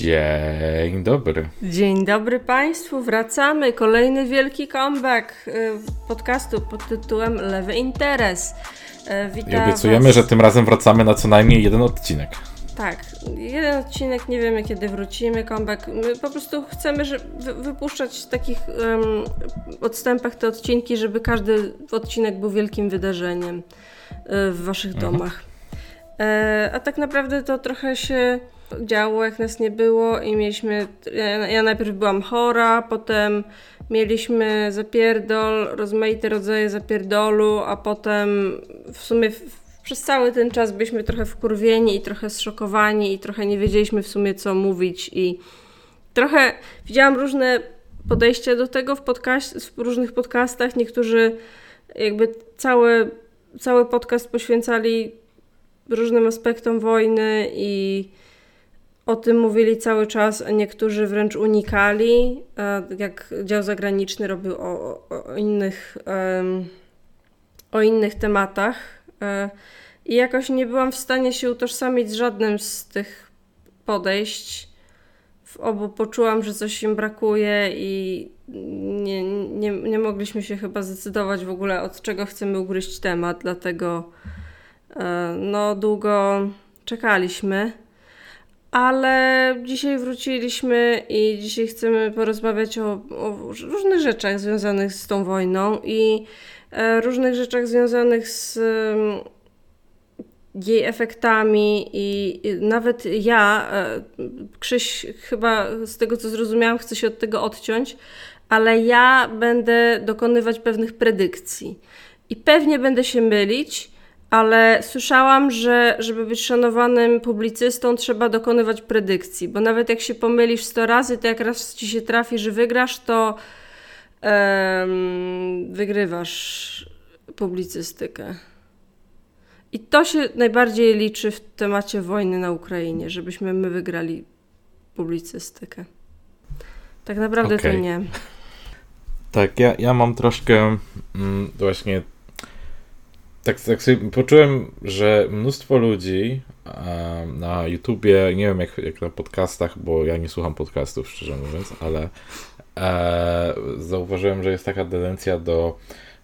Dzień dobry. Dzień dobry Państwu, wracamy. Kolejny wielki comeback y, podcastu pod tytułem Lewy Interes. Y, I obiecujemy, was... że tym razem wracamy na co najmniej jeden odcinek. Tak, jeden odcinek, nie wiemy kiedy wrócimy, comeback. My po prostu chcemy że wypuszczać w takich um, odstępach te odcinki, żeby każdy odcinek był wielkim wydarzeniem y, w Waszych mhm. domach. E, a tak naprawdę to trochę się działo, jak nas nie było i mieliśmy, ja, ja najpierw byłam chora, potem mieliśmy zapierdol, rozmaite rodzaje zapierdolu, a potem w sumie przez cały ten czas byliśmy trochę wkurwieni i trochę zszokowani i trochę nie wiedzieliśmy w sumie co mówić i trochę widziałam różne podejścia do tego w, podcast, w różnych podcastach. Niektórzy jakby cały, cały podcast poświęcali różnym aspektom wojny i o tym mówili cały czas, niektórzy wręcz unikali, jak dział zagraniczny robił o, o innych, o innych tematach. E, I jakoś nie byłam w stanie się utożsamić z żadnym z tych podejść. W obu poczułam, że coś im brakuje i nie, nie, nie mogliśmy się chyba zdecydować w ogóle, od czego chcemy ugryźć temat, dlatego e, no długo czekaliśmy ale dzisiaj wróciliśmy i dzisiaj chcemy porozmawiać o, o różnych rzeczach związanych z tą wojną i e, różnych rzeczach związanych z e, jej efektami i, i nawet ja, e, Krzyś chyba z tego co zrozumiałam chce się od tego odciąć, ale ja będę dokonywać pewnych predykcji. I pewnie będę się mylić, ale słyszałam, że żeby być szanowanym publicystą, trzeba dokonywać predykcji, bo nawet jak się pomylisz 100 razy, to jak raz ci się trafi, że wygrasz, to um, wygrywasz publicystykę. I to się najbardziej liczy w temacie wojny na Ukrainie, żebyśmy my wygrali publicystykę. Tak naprawdę okay. to nie. Tak, ja, ja mam troszkę mm, właśnie tak, tak sobie poczułem, że mnóstwo ludzi e, na YouTubie, nie wiem jak, jak na podcastach, bo ja nie słucham podcastów, szczerze mówiąc, ale e, zauważyłem, że jest taka tendencja do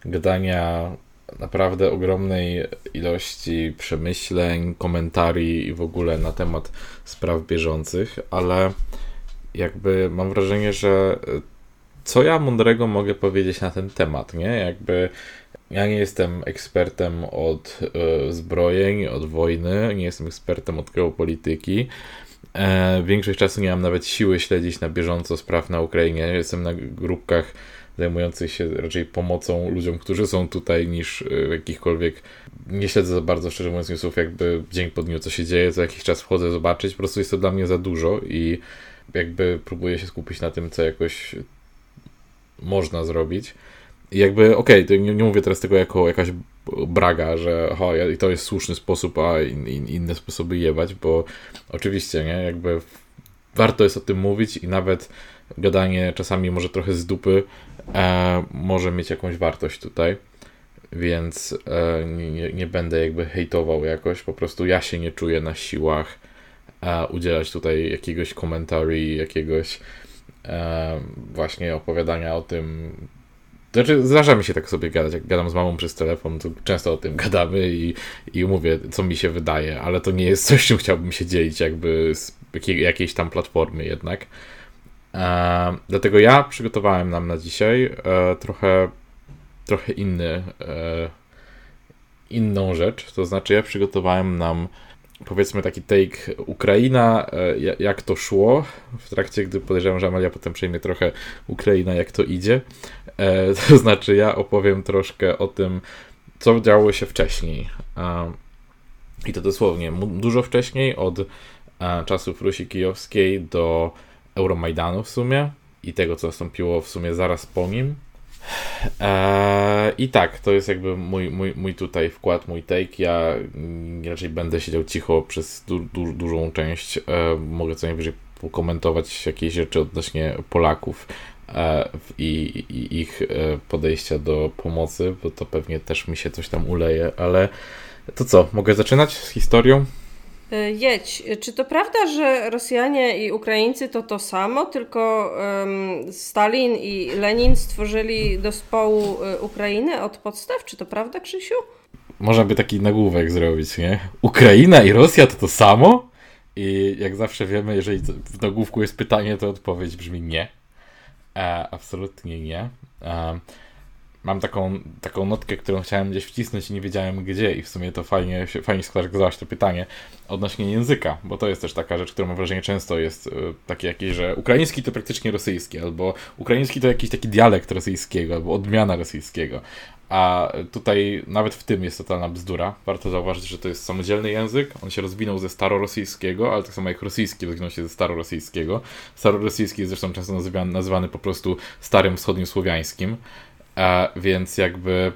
gadania naprawdę ogromnej ilości przemyśleń, komentarzy i w ogóle na temat spraw bieżących, ale jakby mam wrażenie, że co ja mądrego mogę powiedzieć na ten temat, nie? Jakby ja nie jestem ekspertem od e, zbrojeń, od wojny, nie jestem ekspertem od geopolityki. E, większość czasu nie mam nawet siły śledzić na bieżąco spraw na Ukrainie. Jestem na grupkach zajmujących się raczej pomocą ludziom, którzy są tutaj, niż e, jakichkolwiek. Nie śledzę za bardzo, szczerze mówiąc, newsów, jakby dzień po dniu, co się dzieje, co jakiś czas wchodzę zobaczyć. Po prostu jest to dla mnie za dużo i jakby próbuję się skupić na tym, co jakoś można zrobić. Jakby, okej, okay, nie, nie, mówię teraz tego jako jakaś braga, że ho, i to jest słuszny sposób, a in, in, inne sposoby jebać, bo oczywiście, nie, jakby warto jest o tym mówić i nawet gadanie czasami może trochę z dupy e, może mieć jakąś wartość tutaj, więc e, nie, nie będę jakby hejtował jakoś, po prostu ja się nie czuję na siłach e, udzielać tutaj jakiegoś komentarzy, jakiegoś e, właśnie opowiadania o tym, znaczy, zdarza mi się tak sobie gadać, jak gadam z mamą przez telefon, to często o tym gadamy i, i mówię, co mi się wydaje, ale to nie jest coś, czym chciałbym się dzielić jakby z jakiej, jakiejś tam platformy jednak. E, dlatego ja przygotowałem nam na dzisiaj e, trochę, trochę inny, e, inną rzecz, to znaczy ja przygotowałem nam powiedzmy taki take Ukraina, e, jak to szło w trakcie, gdy podejrzewam, że Amalia potem przejmie trochę Ukraina, jak to idzie. E, to znaczy ja opowiem troszkę o tym, co działo się wcześniej. I to dosłownie dużo wcześniej, od e, czasów Rusi Kijowskiej do Euromajdanu w sumie i tego, co nastąpiło w sumie zaraz po nim. Eee, I tak, to jest jakby mój, mój, mój tutaj wkład, mój take. Ja raczej będę siedział cicho przez du, du, dużą część. Eee, mogę co najwyżej pokomentować jakieś rzeczy odnośnie Polaków e, i, i, ich e, podejścia do pomocy, bo to pewnie też mi się coś tam uleje, ale to co, mogę zaczynać z historią? E, jedź. Czy to prawda, że Rosjanie i Ukraińcy to to samo, tylko um, Stalin i Lenin stworzyli do społu e, Ukrainy od podstaw? Czy to prawda, Krzysiu? Można by taki nagłówek zrobić, nie? Ukraina i Rosja to to samo? I jak zawsze wiemy, jeżeli w nagłówku jest pytanie, to odpowiedź brzmi nie. E, absolutnie nie. E, mam taką, taką notkę, którą chciałem gdzieś wcisnąć i nie wiedziałem gdzie i w sumie to fajnie, fajnie sklaryzowałaś to pytanie odnośnie języka, bo to jest też taka rzecz, którą mam wrażenie często jest y, takie jakieś, że ukraiński to praktycznie rosyjski, albo ukraiński to jakiś taki dialekt rosyjskiego, albo odmiana rosyjskiego, a tutaj nawet w tym jest totalna bzdura. Warto zauważyć, że to jest samodzielny język. On się rozwinął ze starorosyjskiego, ale tak samo jak rosyjski rozwinął się ze starorosyjskiego. Starorosyjski jest zresztą często nazywany, nazywany po prostu starym wschodnim słowiańskim. Więc jakby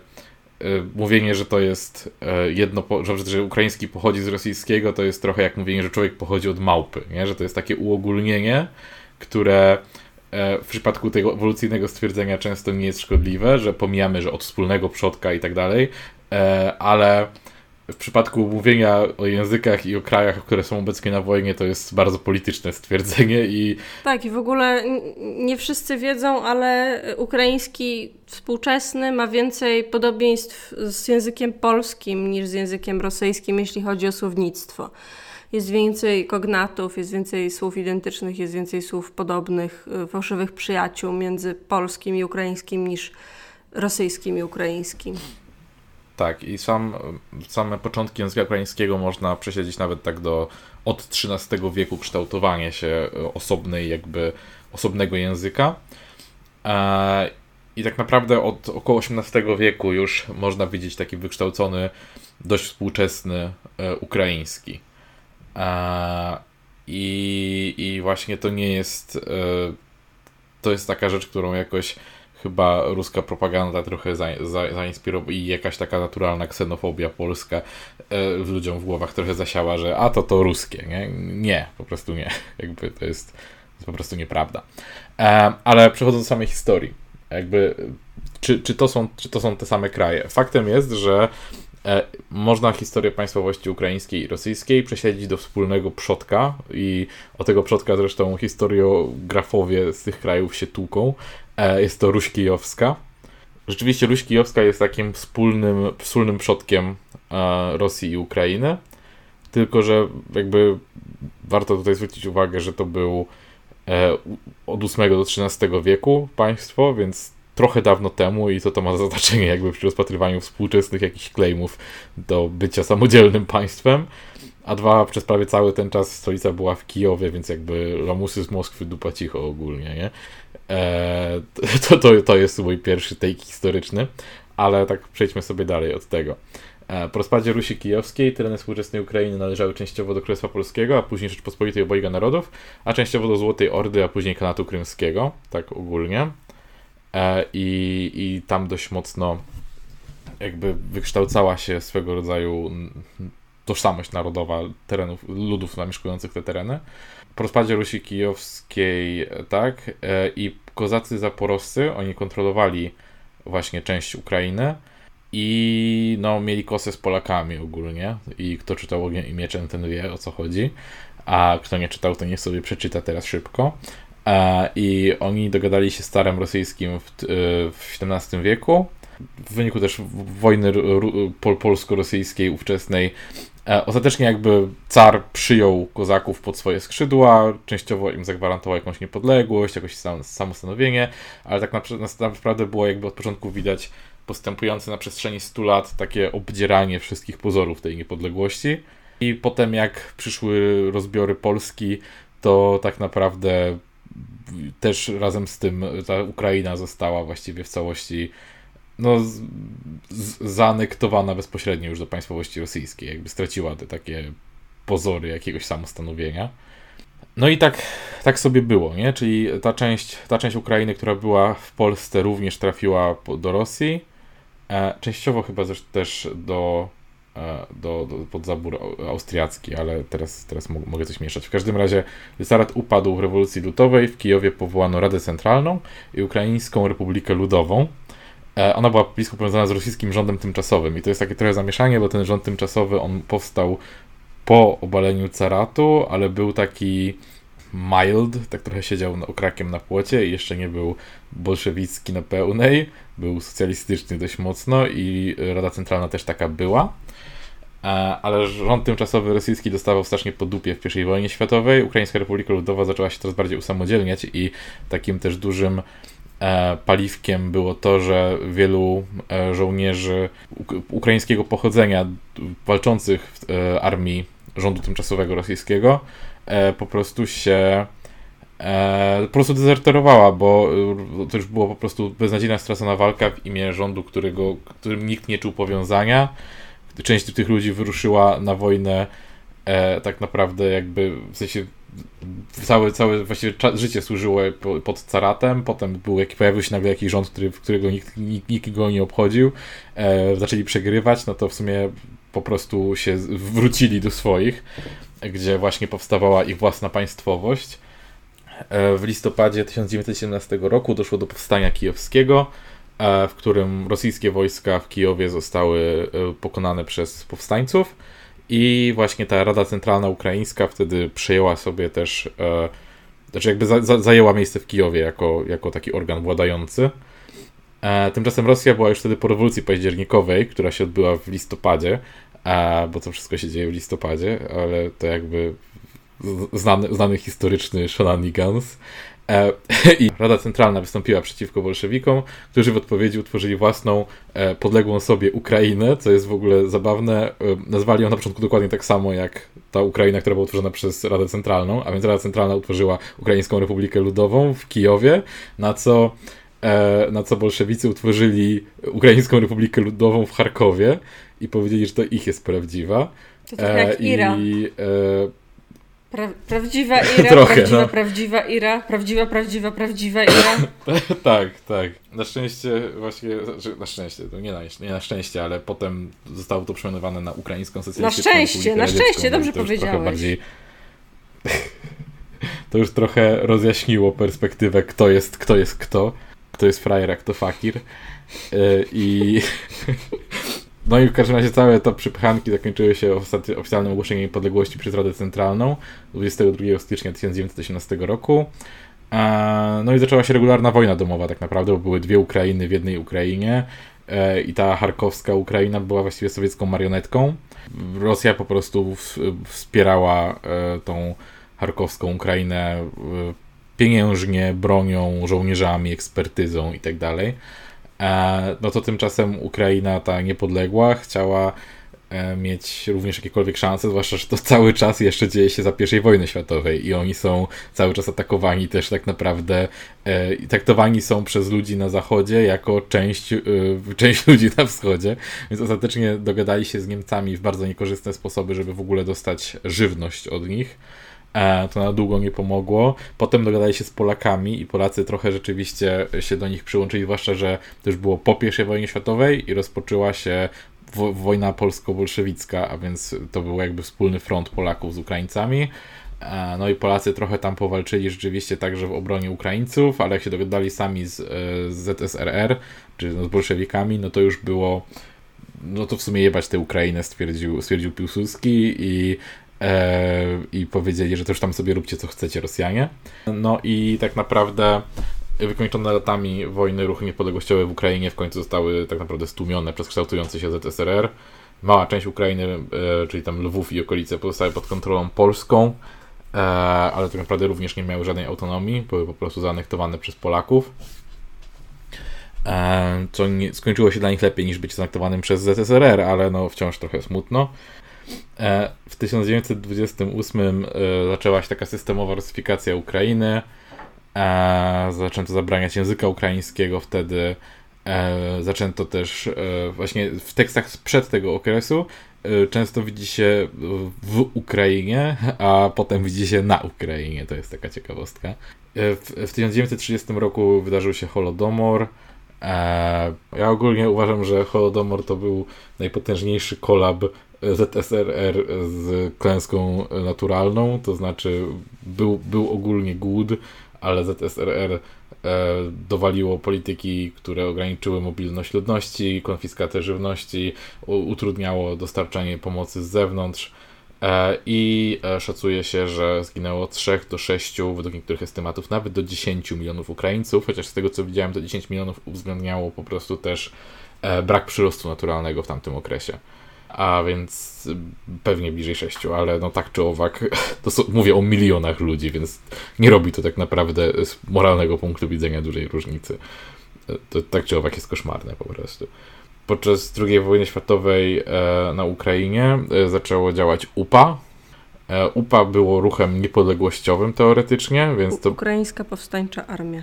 y, mówienie, że to jest y, jedno, że, że ukraiński pochodzi z rosyjskiego, to jest trochę jak mówienie, że człowiek pochodzi od małpy, nie? że to jest takie uogólnienie, które e, w przypadku tego ewolucyjnego stwierdzenia często nie jest szkodliwe, że pomijamy, że od wspólnego przodka i tak dalej, e, ale w przypadku mówienia o językach i o krajach, które są obecnie na wojnie, to jest bardzo polityczne stwierdzenie i... Tak, i w ogóle nie wszyscy wiedzą, ale ukraiński współczesny ma więcej podobieństw z językiem polskim niż z językiem rosyjskim, jeśli chodzi o słownictwo. Jest więcej kognatów, jest więcej słów identycznych, jest więcej słów podobnych, y, fałszywych przyjaciół między polskim i ukraińskim niż rosyjskim i ukraińskim. Tak, i sam, same początki języka ukraińskiego można przesiedzieć nawet tak do od XIII wieku kształtowanie się osobnej, jakby osobnego języka. E, I tak naprawdę od około XVIII wieku już można widzieć taki wykształcony, dość współczesny e, ukraiński. E, I, I właśnie to nie jest. To jest taka rzecz, którą jakoś chyba ruska propaganda trochę za, za, zainspirowała i jakaś taka naturalna ksenofobia polska e, ludziom w głowach trochę zasiała, że a to to ruskie, nie? Nie, po prostu nie. Jakby to jest, to jest po prostu nieprawda. E, ale przechodząc do samej historii, jakby czy, czy, to są, czy to są te same kraje? Faktem jest, że e, można historię państwowości ukraińskiej i rosyjskiej przesiedzieć do wspólnego przodka i o tego przodka zresztą historiografowie z tych krajów się tłuką. E, jest to Ruś Kijowska. Rzeczywiście Ruś Kijowska jest takim wspólnym, wspólnym przodkiem e, Rosji i Ukrainy. Tylko, że jakby warto tutaj zwrócić uwagę, że to był e, od VIII do XIII wieku państwo, więc trochę dawno temu i to to ma znaczenie jakby przy rozpatrywaniu współczesnych jakichś claimów do bycia samodzielnym państwem. A dwa, przez prawie cały ten czas stolica była w Kijowie, więc jakby lamusy z Moskwy dupa cicho ogólnie, nie? Eee, to, to, to jest mój pierwszy take historyczny, ale tak przejdźmy sobie dalej od tego. Eee, po rozpadzie Rusi Kijowskiej tereny współczesnej Ukrainy należały częściowo do Królestwa Polskiego, a później Rzeczpospolitej Obojga Narodów, a częściowo do Złotej Ordy, a później Kanatu Krymskiego, tak ogólnie. Eee, i, I tam dość mocno jakby wykształcała się swego rodzaju tożsamość narodowa terenów, ludów zamieszkujących te tereny. Po rozpadzie Rusi Kijowskiej, tak, e, i kozacy zaporowscy, oni kontrolowali właśnie część Ukrainy i no, mieli kosę z Polakami ogólnie i kto czytał Ogień i Mieczem, ten wie o co chodzi, a kto nie czytał, to niech sobie przeczyta teraz szybko. E, I oni dogadali się z starem rosyjskim w, e, w XVII wieku. W wyniku też wojny polsko-rosyjskiej ówczesnej ostatecznie jakby car przyjął kozaków pod swoje skrzydła, częściowo im zagwarantował jakąś niepodległość, jakieś sam, samostanowienie, ale tak naprawdę było jakby od początku widać postępujące na przestrzeni 100 lat takie obdzieranie wszystkich pozorów tej niepodległości. I potem jak przyszły rozbiory Polski, to tak naprawdę też razem z tym ta Ukraina została właściwie w całości no, zaanektowana bezpośrednio już do państwowości rosyjskiej, jakby straciła te takie pozory jakiegoś samostanowienia. No i tak, tak sobie było, nie? Czyli ta część, ta część Ukrainy, która była w Polsce, również trafiła do Rosji. E, częściowo chyba też do, e, do, do, pod zabór austriacki, ale teraz, teraz mogę coś mieszać. W każdym razie Zarat upadł w rewolucji ludowej, w Kijowie powołano Radę Centralną i Ukraińską Republikę Ludową. E, ona była blisko powiązana z rosyjskim rządem tymczasowym i to jest takie trochę zamieszanie, bo ten rząd tymczasowy on powstał po obaleniu caratu, ale był taki mild, tak trochę siedział okrakiem na płocie i jeszcze nie był bolszewicki na pełnej, był socjalistyczny dość mocno i Rada Centralna też taka była. E, ale rząd tymczasowy rosyjski dostawał strasznie po dupie w I wojnie światowej. Ukraińska Republika Ludowa zaczęła się coraz bardziej usamodzielniać i takim też dużym paliwkiem było to, że wielu e, żołnierzy ukraińskiego pochodzenia walczących w armii rządu tymczasowego rosyjskiego po prostu się po prostu dezerterowała, bo to już było po prostu beznadziejna stracona walka w imię rządu, którego, którym nikt nie czuł powiązania. Część tych ludzi wyruszyła na wojnę e, tak naprawdę jakby w sensie całe, całe właściwie życie służyło pod caratem, potem był, pojawił się nagle jakiś rząd, który, którego nikt, nikt, nikt go nie obchodził, e, zaczęli przegrywać, no to w sumie po prostu się wrócili do swoich, gdzie właśnie powstawała ich własna państwowość. E, w listopadzie 1917 roku doszło do powstania kijowskiego, E, w którym rosyjskie wojska w Kijowie zostały e, pokonane przez powstańców i właśnie ta Rada Centralna Ukraińska wtedy przejęła sobie też, e, znaczy jakby za, za, zajęła miejsce w Kijowie jako, jako taki organ władający. Tymczasem Rosja była już wtedy po rewolucji październikowej, która się odbyła w listopadzie, bo to wszystko się dzieje w listopadzie, ale to jakby znany, znany historyczny shenanigans. E, I Rada Centralna wystąpiła przeciwko bolszewikom, którzy w odpowiedzi utworzyli własną e, podległą sobie Ukrainę, co jest w ogóle zabawne. E, nazwali ją na początku dokładnie tak samo jak ta Ukraina, która była utworzona przez Radę Centralną, a więc Rada Centralna utworzyła Ukraińską Republikę Ludową w Kijowie, na co na co bolszewicy utworzyli Ukraińską Republikę Ludową w Charkowie i powiedzieli, że to ich jest prawdziwa. To tak jak Ira. I, Pra, prawdziwa Ira, Trochę, prawdziwa, no. prawdziwa Ira, prawdziwa, prawdziwa, prawdziwa Ira. tak, tak. Na szczęście właśnie, znaczy, na szczęście, to nie na, nie na szczęście, ale potem zostało to przemianowane na ukraińską socjalistyczną Na szczęście, na szczęście, dobrze powiedziałeś. Bardziej, to już trochę rozjaśniło perspektywę, kto jest, kto jest kto, kto jest frajer, a kto fakir. Y, I No i w każdym razie całe to przypchanki zakończyły się oficjalnym ogłoszeniem niepodległości przez Radę Centralną 22 stycznia 1918 roku. No i zaczęła się regularna wojna domowa tak naprawdę, bo były dwie Ukrainy w jednej Ukrainie e, i ta charkowska Ukraina była właściwie sowiecką marionetką. Rosja po prostu wspierała e, tą charkowską Ukrainę e, pieniężnie, bronią, żołnierzami, ekspertyzą itd. E, no to tymczasem Ukraina ta niepodległa chciała e, mieć również jakiekolwiek szanse, zwłaszcza, że to cały czas jeszcze dzieje się za I wojny światowej i oni są cały czas atakowani też tak naprawdę, e, traktowani są przez ludzi na zachodzie jako część, część ludzi na wschodzie, więc ostatecznie dogadali się z Niemcami w bardzo niekorzystne sposoby, żeby w ogóle dostać żywność od nich. E, to na długo nie pomogło. Potem dogadali się z Polakami i Polacy trochę rzeczywiście się do nich przyłączyli, zwłaszcza, że to już było po I wojnie światowej i rozpoczęła się wojna polsko-bolszewicka, a więc to był jakby wspólny front Polaków z Ukraińcami. E, no i Polacy trochę tam powalczyli rzeczywiście także w obronie Ukraińców, ale jak się dogadali sami z, e, z ZSRR, czy no z bolszewikami, no to już było no to w sumie jebać tę Ukrainę, stwierdził, stwierdził Piłsudski i i powiedzieli, że też tam sobie róbcie co chcecie Rosjanie. No i tak naprawdę wykończone latami wojny ruchy niepodległościowe w Ukrainie w końcu zostały tak naprawdę stłumione przez kształtujący się ZSRR. Mała część Ukrainy, e, czyli tam Lwów i okolice pozostały pod kontrolą polską, e, ale tak naprawdę również nie miały żadnej autonomii, były po prostu zaanektowane przez Polaków. E, co nie, skończyło się dla nich lepiej niż być zaanektowanym przez ZSRR, ale no wciąż trochę smutno. E, w 1928 e, zaczęła się taka systemowa rusyfikacja Ukrainy. E, zaczęto zabraniać języka ukraińskiego wtedy. Zaczęto też właśnie w tekstach sprzed tego okresu często widzi się w Ukrainie, a potem widzi się na Ukrainie. To jest taka ciekawostka. W, w 1930 roku wydarzył się Holodomor. Ja ogólnie uważam, że Holodomor to był najpotężniejszy kolab ZSRR z klęską naturalną, to znaczy był, był ogólnie głód, ale ZSRR e, dowaliło polityki, które ograniczyły mobilność ludności, konfiskatę żywności, utrudniało dostarczanie pomocy z zewnątrz. E, I e, szacuje się, że zginęło 3 do 6, według niektórych estymatów nawet do 10 milionów Ukraińców, chociaż z tego co widziałem, to 10 milionów uwzględniało po prostu też brak przyrostu naturalnego w tamtym okresie. A więc pewnie bliżej 6, ale no tak czy owak, to są, mówię o milionach ludzi, więc nie robi to tak naprawdę z moralnego punktu widzenia dużej różnicy. To tak czy owak jest koszmarne po prostu podczas II wojny światowej e, na Ukrainie e, zaczęło działać UPA. E, UPA było ruchem niepodległościowym teoretycznie, więc to... Ukraińska Powstańcza Armia.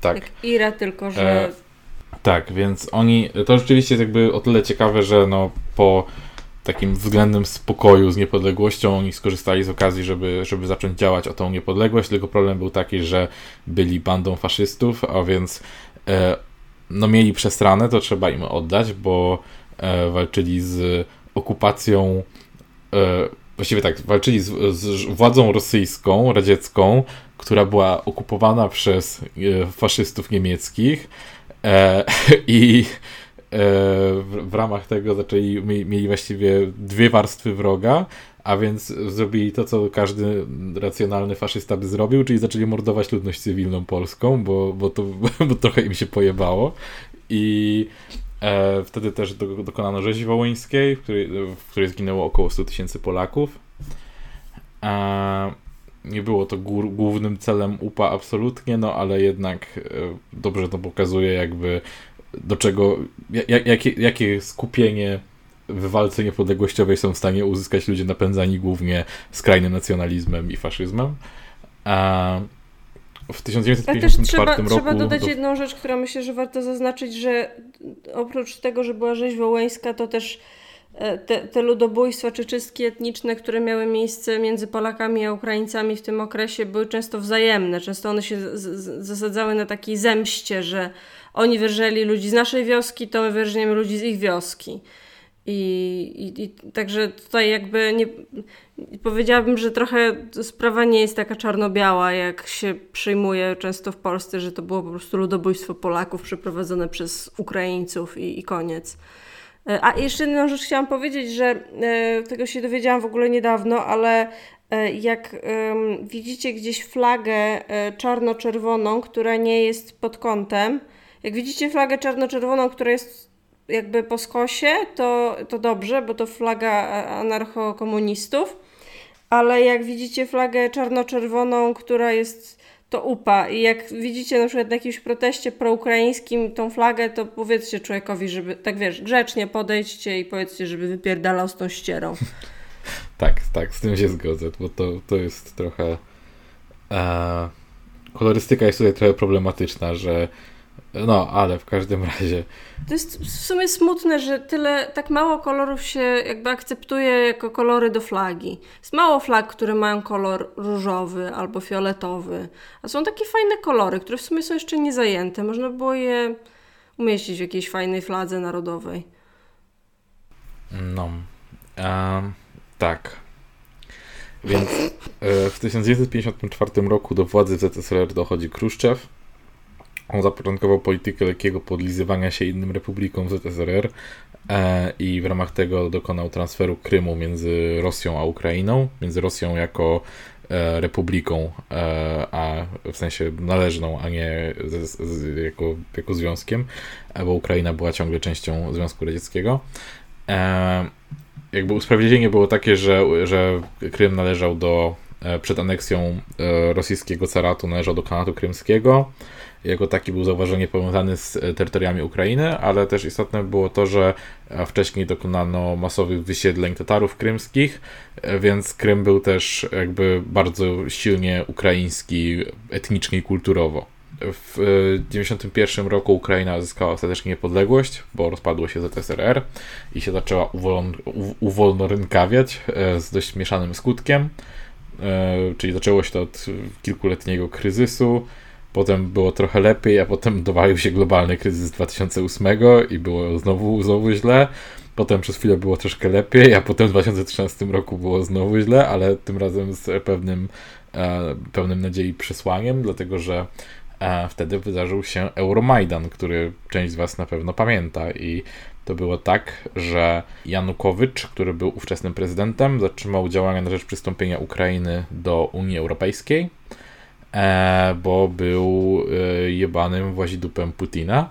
Tak. Jak IRA, tylko że... Tak, więc oni... To rzeczywiście jest jakby o tyle ciekawe, że no po takim względnym spokoju z niepodległością oni skorzystali z okazji, żeby, żeby zacząć działać o tą niepodległość, tylko problem był taki, że byli bandą faszystów, a więc e, no mieli przestranę, to trzeba im oddać, bo e, walczyli z okupacją, e, właściwie tak, walczyli z, z, władzą rosyjską, radziecką, która była okupowana przez e, faszystów niemieckich e, i e, w, w, ramach tego zaczęli, mieli właściwie dwie warstwy wroga, a więc zrobili to, co każdy racjonalny faszysta by zrobił, czyli zaczęli mordować ludność cywilną polską, bo, bo, to, bo trochę im się pojebało. I e, wtedy też do, dokonano rzezi wołyńskiej, w której, w której zginęło około 100 tysięcy Polaków. E, nie było to gór, głównym celem UPA absolutnie, no ale jednak e, dobrze to pokazuje jakby do czego, jak, jakie, jakie skupienie w walce niepodległościowej są w stanie uzyskać ludzie napędzani głównie skrajnym nacjonalizmem i faszyzmem. A w 1954 trzeba, roku... Trzeba dodać do... jedną rzecz, która myślę, że warto zaznaczyć, że oprócz tego, że była rzeź wołyńska, to też te, te ludobójstwa czy czystki etniczne, które miały miejsce między Polakami a Ukraińcami w tym okresie, były często wzajemne. Często one się z, z, zasadzały na takiej zemście, że oni wyrżeli ludzi z naszej wioski, to my wyrżniemy ludzi z ich wioski. I, i, I, także tutaj jakby nie powiedziałabym, że trochę sprawa nie jest taka czarno-biała, jak się przyjmuje często w Polsce, że to było po prostu ludobójstwo Polaków przeprowadzone przez Ukraińców i, i koniec. E, a jeszcze jedną rzecz chciałam powiedzieć, że e, tego się dowiedziałam w ogóle niedawno, ale e, jak widzicie gdzieś flagę czarno-czerwoną, która nie jest pod kątem, jak widzicie flagę czarno-czerwoną, która jest jakby po skosie, to, to dobrze, bo to flaga anarchokomunistów, ale jak widzicie flagę czarno-czerwoną, która jest to upa i jak widzicie na przykład na jakimś proteście proukraińskim tą flagę, to powiedzcie człowiekowi, żeby, tak wiesz, grzecznie podejdźcie i powiedzcie, żeby wypierdalał z tą ścierą. tak, tak, z tym się zgodzę, bo to, to jest trochę... E, kolorystyka jest tutaj trochę problematyczna, że no, ale w każdym razie. To jest w sumie smutne, że tyle, tak mało kolorów się jakby akceptuje jako kolory do flagi. Jest mało flag, które mają kolor różowy albo fioletowy. A są takie fajne kolory, które w sumie są jeszcze nie zajęte. Można było je umieścić w jakiejś fajnej fladze narodowej. No. Um, tak. Więc e, w 1954 roku do władzy w ZSRR dochodzi Kruszczew on zapoczątkował politykę lekkiego podlizywania się innym republikom ZSRR e, i w ramach tego dokonał transferu Krymu między Rosją a Ukrainą, między Rosją jako e, republiką, e, a w sensie należną, a nie z, z, jako, jako związkiem, bo Ukraina była ciągle częścią Związku Radzieckiego. Jakby usprawiedliwienie było takie, że, że Krym należał do, przed aneksją rosyjskiego caratu należał do Kanatu Krymskiego, jako taki był zauważenie powiązany z e, terytoriami Ukrainy, ale też istotne było to, że e, wcześniej dokonano masowych wysiedleń Tatarów krymskich, e, więc Krym był też jakby bardzo silnie ukraiński etnicznie i kulturowo. W 1991 roku Ukraina zyskała ostatecznie niepodległość, bo rozpadło się ZSRR i się zaczęła uwoln uwolnorynkawiać z dość mieszanym skutkiem. Czyli zaczęło się to od kilkuletniego kryzysu, Potem było trochę lepiej, a potem dowalił się globalny kryzys 2008 i było znowu, znowu źle. Potem przez chwilę było troszkę lepiej, a potem w 2013 roku było znowu źle, ale tym razem z pewnym, e, pełnym nadziei przesłaniem, dlatego że e, wtedy wydarzył się Euromajdan, który część z Was na pewno pamięta. I to było tak, że Janukowycz, który był ówczesnym prezydentem, zatrzymał działania na rzecz przystąpienia Ukrainy do Unii Europejskiej, bo był e, jebanym włazidupem Putina.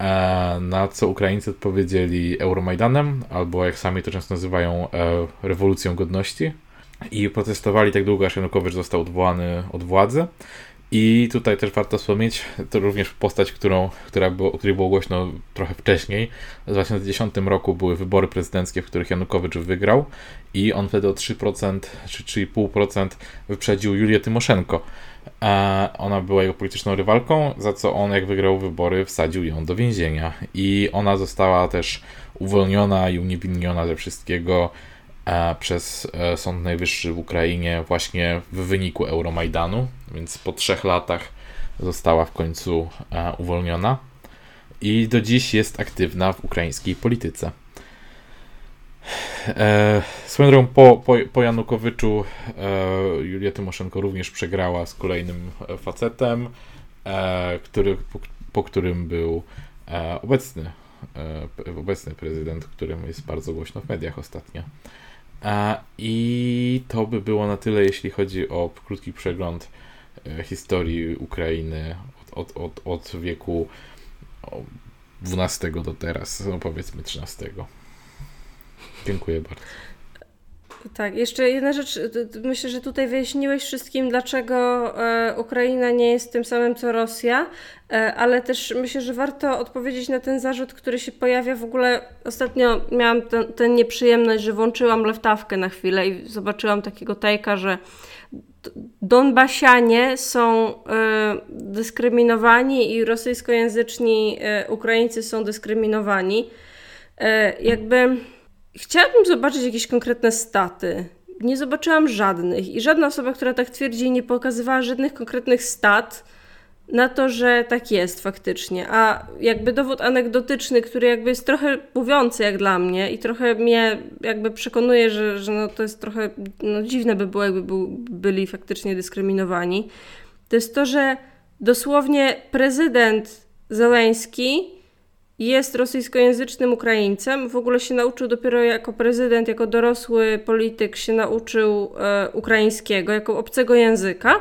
E, na co Ukraińcy odpowiedzieli Euromajdanem, albo jak sami to często nazywają, rewolucją godności. I protestowali tak długo, aż Janukowycz został odwołany od władzy. I tutaj też warto wspomnieć, to również postać, którą, która było, o której było głośno trochę wcześniej. W 2010 roku były wybory prezydenckie, w których Janukowycz wygrał i on wtedy o 3% czy 3,5% wyprzedził Julię Tymoszenko. Ona była jego polityczną rywalką, za co on, jak wygrał wybory, wsadził ją do więzienia. I ona została też uwolniona i uniewinniona ze wszystkiego przez e, Sąd Najwyższy w Ukrainie właśnie w wyniku Euromajdanu, więc po trzech latach została w końcu e, uwolniona i do dziś jest aktywna w ukraińskiej polityce. E, swoją drogą po, po, po Janukowyczu e, Julia Tymoszenko również przegrała z kolejnym facetem, e, który, po, po, którym był e, obecny, e, obecny prezydent, którym jest bardzo głośno w mediach ostatnio. I to by było na tyle, jeśli chodzi o krótki przegląd e, historii Ukrainy od, od, od, od wieku XII do teraz, no powiedzmy XIII. Dziękuję bardzo. Tak, jeszcze jedna rzecz. Myślę, że tutaj wyjaśniłeś wszystkim, dlaczego e, Ukraina nie jest tym samym co Rosja, e, ale też myślę, że warto odpowiedzieć na ten zarzut, który się pojawia w ogóle. Ostatnio miałam tę nieprzyjemność, że włączyłam lewtawkę na chwilę i zobaczyłam takiego tajka, że Donbasianie są e, dyskryminowani i rosyjskojęzyczni Ukraińcy są dyskryminowani. Jakby Chciałabym zobaczyć jakieś konkretne staty. Nie zobaczyłam żadnych i żadna osoba, która tak twierdzi, nie pokazywała żadnych konkretnych stat na to, że tak jest faktycznie. A jakby dowód anegdotyczny, który jakby jest trochę mówiący jak dla mnie i trochę mnie jakby przekonuje, że, że no to jest trochę no dziwne by było, jakby był, byli faktycznie dyskryminowani, to jest to, że dosłownie prezydent Zeleński jest rosyjskojęzycznym Ukraińcem. W ogóle się nauczył dopiero jako prezydent, jako dorosły polityk się nauczył e, ukraińskiego, jako obcego języka.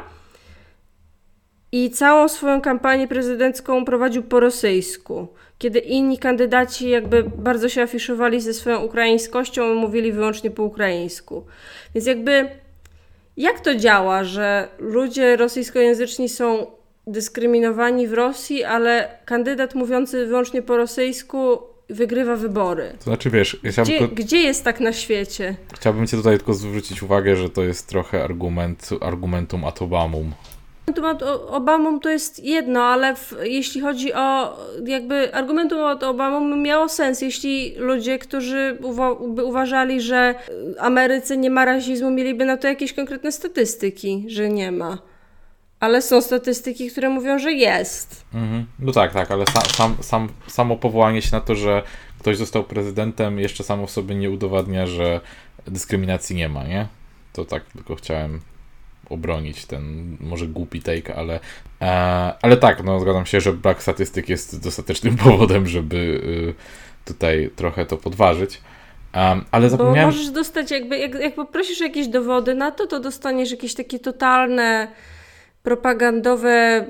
I całą swoją kampanię prezydencką prowadził po rosyjsku. Kiedy inni kandydaci jakby bardzo się afiszowali ze swoją ukraińskością, mówili wyłącznie po ukraińsku. Więc jakby jak to działa, że ludzie rosyjskojęzyczni są dyskryminowani w Rosji, ale kandydat mówiący wyłącznie po rosyjsku wygrywa wybory. To znaczy, wiesz, ja gdzie, tylko... gdzie jest tak na świecie? Chciałbym cię tutaj tylko zwrócić uwagę, że to jest trochę argument, argumentum ad Obamum. Argumentum ad Obamum to jest jedno, ale w, jeśli chodzi o jakby argumentum ad Obamum miało sens, jeśli ludzie, którzy uwa by uważali, że Ameryce nie ma rasizmu, mieliby na to jakieś konkretne statystyki, że nie ma. Ale są statystyki, które mówią, że jest. Mhm. No tak, tak, ale sam, sam, sam, samo powołanie się na to, że ktoś został prezydentem, jeszcze samo w sobie nie udowadnia, że dyskryminacji nie ma, nie? To tak tylko chciałem obronić ten może głupi take, ale, e, ale tak, no zgadzam się, że brak statystyk jest dostatecznym powodem, żeby y, tutaj trochę to podważyć. Um, ale zapomniałem... Bo możesz dostać, jakby, jak, jak poprosisz jakieś dowody na to, to dostaniesz jakieś takie totalne propagandowe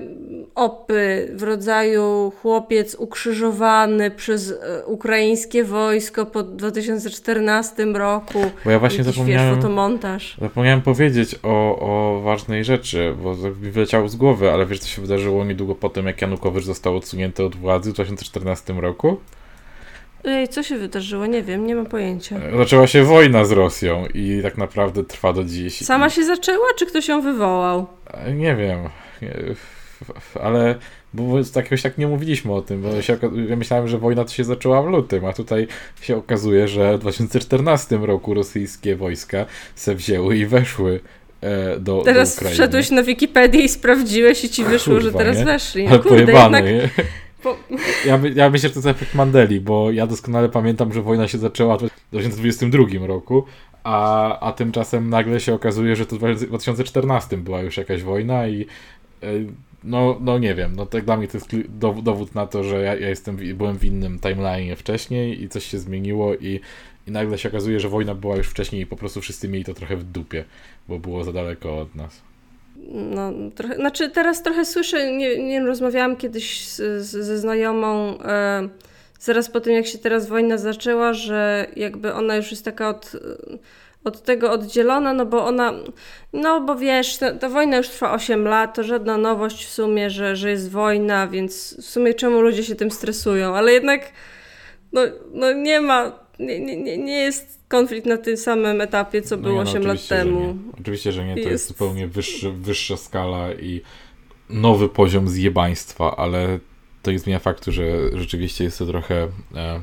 opy w rodzaju chłopiec ukrzyżowany przez e, ukraińskie wojsko po 2014 roku. Bo ja właśnie zapomniałem, fotomontaż. zapomniałem powiedzieć o, o ważnej rzeczy, bo mi wyleciało z głowy, ale wiesz co się wydarzyło niedługo po tym, jak Janukowicz został odsunięty od władzy w 2014 roku? Ej, co się wydarzyło? Nie wiem, nie mam pojęcia. Zaczęła się wojna z Rosją i tak naprawdę trwa do dziś. Sama się zaczęła, czy ktoś ją wywołał? Nie wiem, ale bo jakiegoś tak nie mówiliśmy o tym, bo się, ja myślałem, że wojna to się zaczęła w lutym, a tutaj się okazuje, że w 2014 roku rosyjskie wojska se wzięły i weszły e, do, teraz do wszedłeś na Wikipedię i sprawdziłeś i ci wyszło, Kurwa, że teraz nie? weszli. Ale Kurde, jednak... Ja, by, ja myślę, że to jest efekt Mandeli, bo ja doskonale pamiętam, że wojna się zaczęła w 2022 roku, a, a tymczasem nagle się okazuje, że to w 2014 była już jakaś wojna i e, no, no nie wiem, no tak dla mnie to jest dowód na to, że ja, ja jestem, byłem w innym timeline wcześniej i coś się zmieniło i, i nagle się okazuje, że wojna była już wcześniej i po prostu wszyscy mieli to trochę w dupie, bo było za daleko od nas. No, trochę, znaczy teraz trochę słyszę, nie, nie rozmawiałam kiedyś z, z, ze znajomą e, zaraz po tym, jak się teraz wojna zaczęła, że jakby ona już jest taka od od tego oddzielona, no bo ona, no bo wiesz, ta, ta, wojna już trwa 8 lat, to żadna nowość w sumie, że, że jest wojna, więc w sumie czemu ludzie się tym stresują, ale jednak no, no nie ma, nie, nie, nie jest konflikt na tym samym etapie, co no było no, 8 lat temu. Oczywiście, że nie, to jest, jest zupełnie wyższy, wyższa skala i nowy poziom zjebaństwa, ale to nie zmienia faktu, że rzeczywiście jest to trochę... E,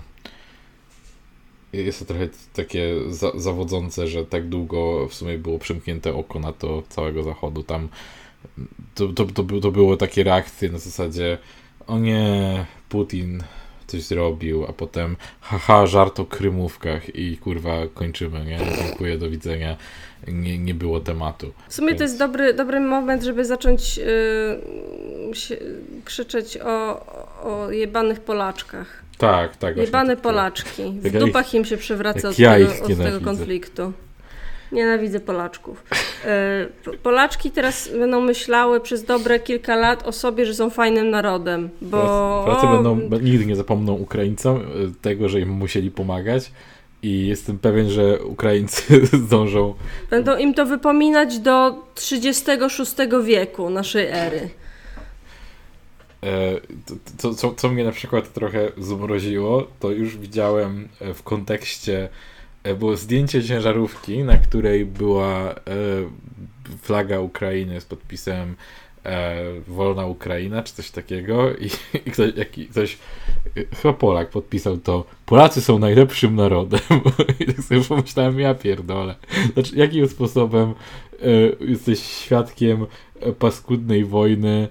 jest to trochę takie za, zawodzące, że tak długo w sumie było przymknięte oko na to całego zachodu. Tam to, to, to, to były takie reakcje na zasadzie o nie, Putin coś zrobił, a potem haha, żart o krymówkach i kurwa kończymy, nie? Dziękuję, do widzenia. Nie, nie było tematu. W sumie Więc... to jest dobry, dobry moment, żeby zacząć yy, się, krzyczeć o, o jebanych Polaczkach. Tak, tak. Jebane tak, Polaczki. W tak dupach im się przewraca od, ja tego, od tego konfliktu. Nienawidzę Polaczków. E, Polaczki teraz będą myślały przez dobre kilka lat o sobie, że są fajnym narodem, bo... Polacy będą, nigdy nie zapomną Ukraińcom e, tego, że im musieli pomagać i jestem pewien, że Ukraińcy zdążą... Będą im to wypominać do 36 wieku naszej ery. E, to, co, co mnie na przykład trochę zmroziło, to już widziałem e, w kontekście, e, było zdjęcie ciężarówki, na której była flaga Ukrainy z podpisem Wolna Ukraina, czy coś takiego i, i ktoś, jak, ktoś, chyba Polak podpisał to Polacy są najlepszym narodem i tak sobie pomyślałem, ja pierdolę. Znaczy, jakim sposobem jesteś świadkiem paskudnej wojny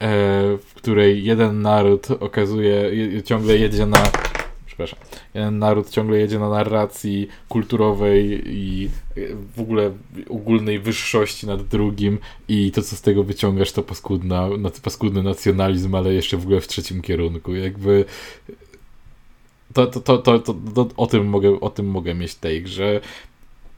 E, w której jeden naród okazuje, ciągle jedzie na przepraszam, jeden naród ciągle jedzie na narracji kulturowej i w ogóle ogólnej wyższości nad drugim i to, co z tego wyciągasz, to paskudna, paskudny nacjonalizm, ale jeszcze w ogóle w trzecim kierunku. Jakby to, to, to, to, to, to o, tym mogę, o tym mogę mieć take, że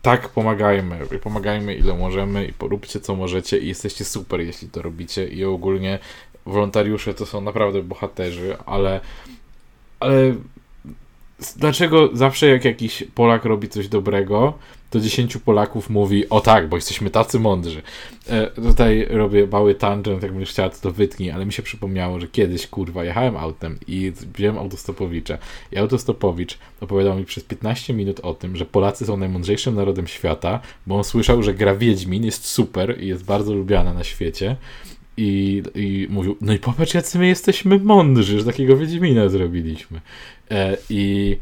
tak, pomagajmy. Pomagajmy ile możemy i poróbcie co możecie i jesteście super, jeśli to robicie. I ogólnie wolontariusze to są naprawdę bohaterzy, ale, ale dlaczego zawsze jak jakiś Polak robi coś dobrego, to 10 Polaków mówi, o tak, bo jesteśmy tacy mądrzy. E, tutaj robię mały tangent, jak będziesz chciała, to, to wytnij, ale mi się przypomniało, że kiedyś, kurwa, jechałem autem i wziąłem autostopowicza i autostopowicz opowiadał mi przez 15 minut o tym, że Polacy są najmądrzejszym narodem świata, bo on słyszał, że gra Wiedźmin jest super i jest bardzo lubiana na świecie i, i mówił, no i popatrz, jacy my jesteśmy mądrzy, że takiego Wiedźmina zrobiliśmy. E, I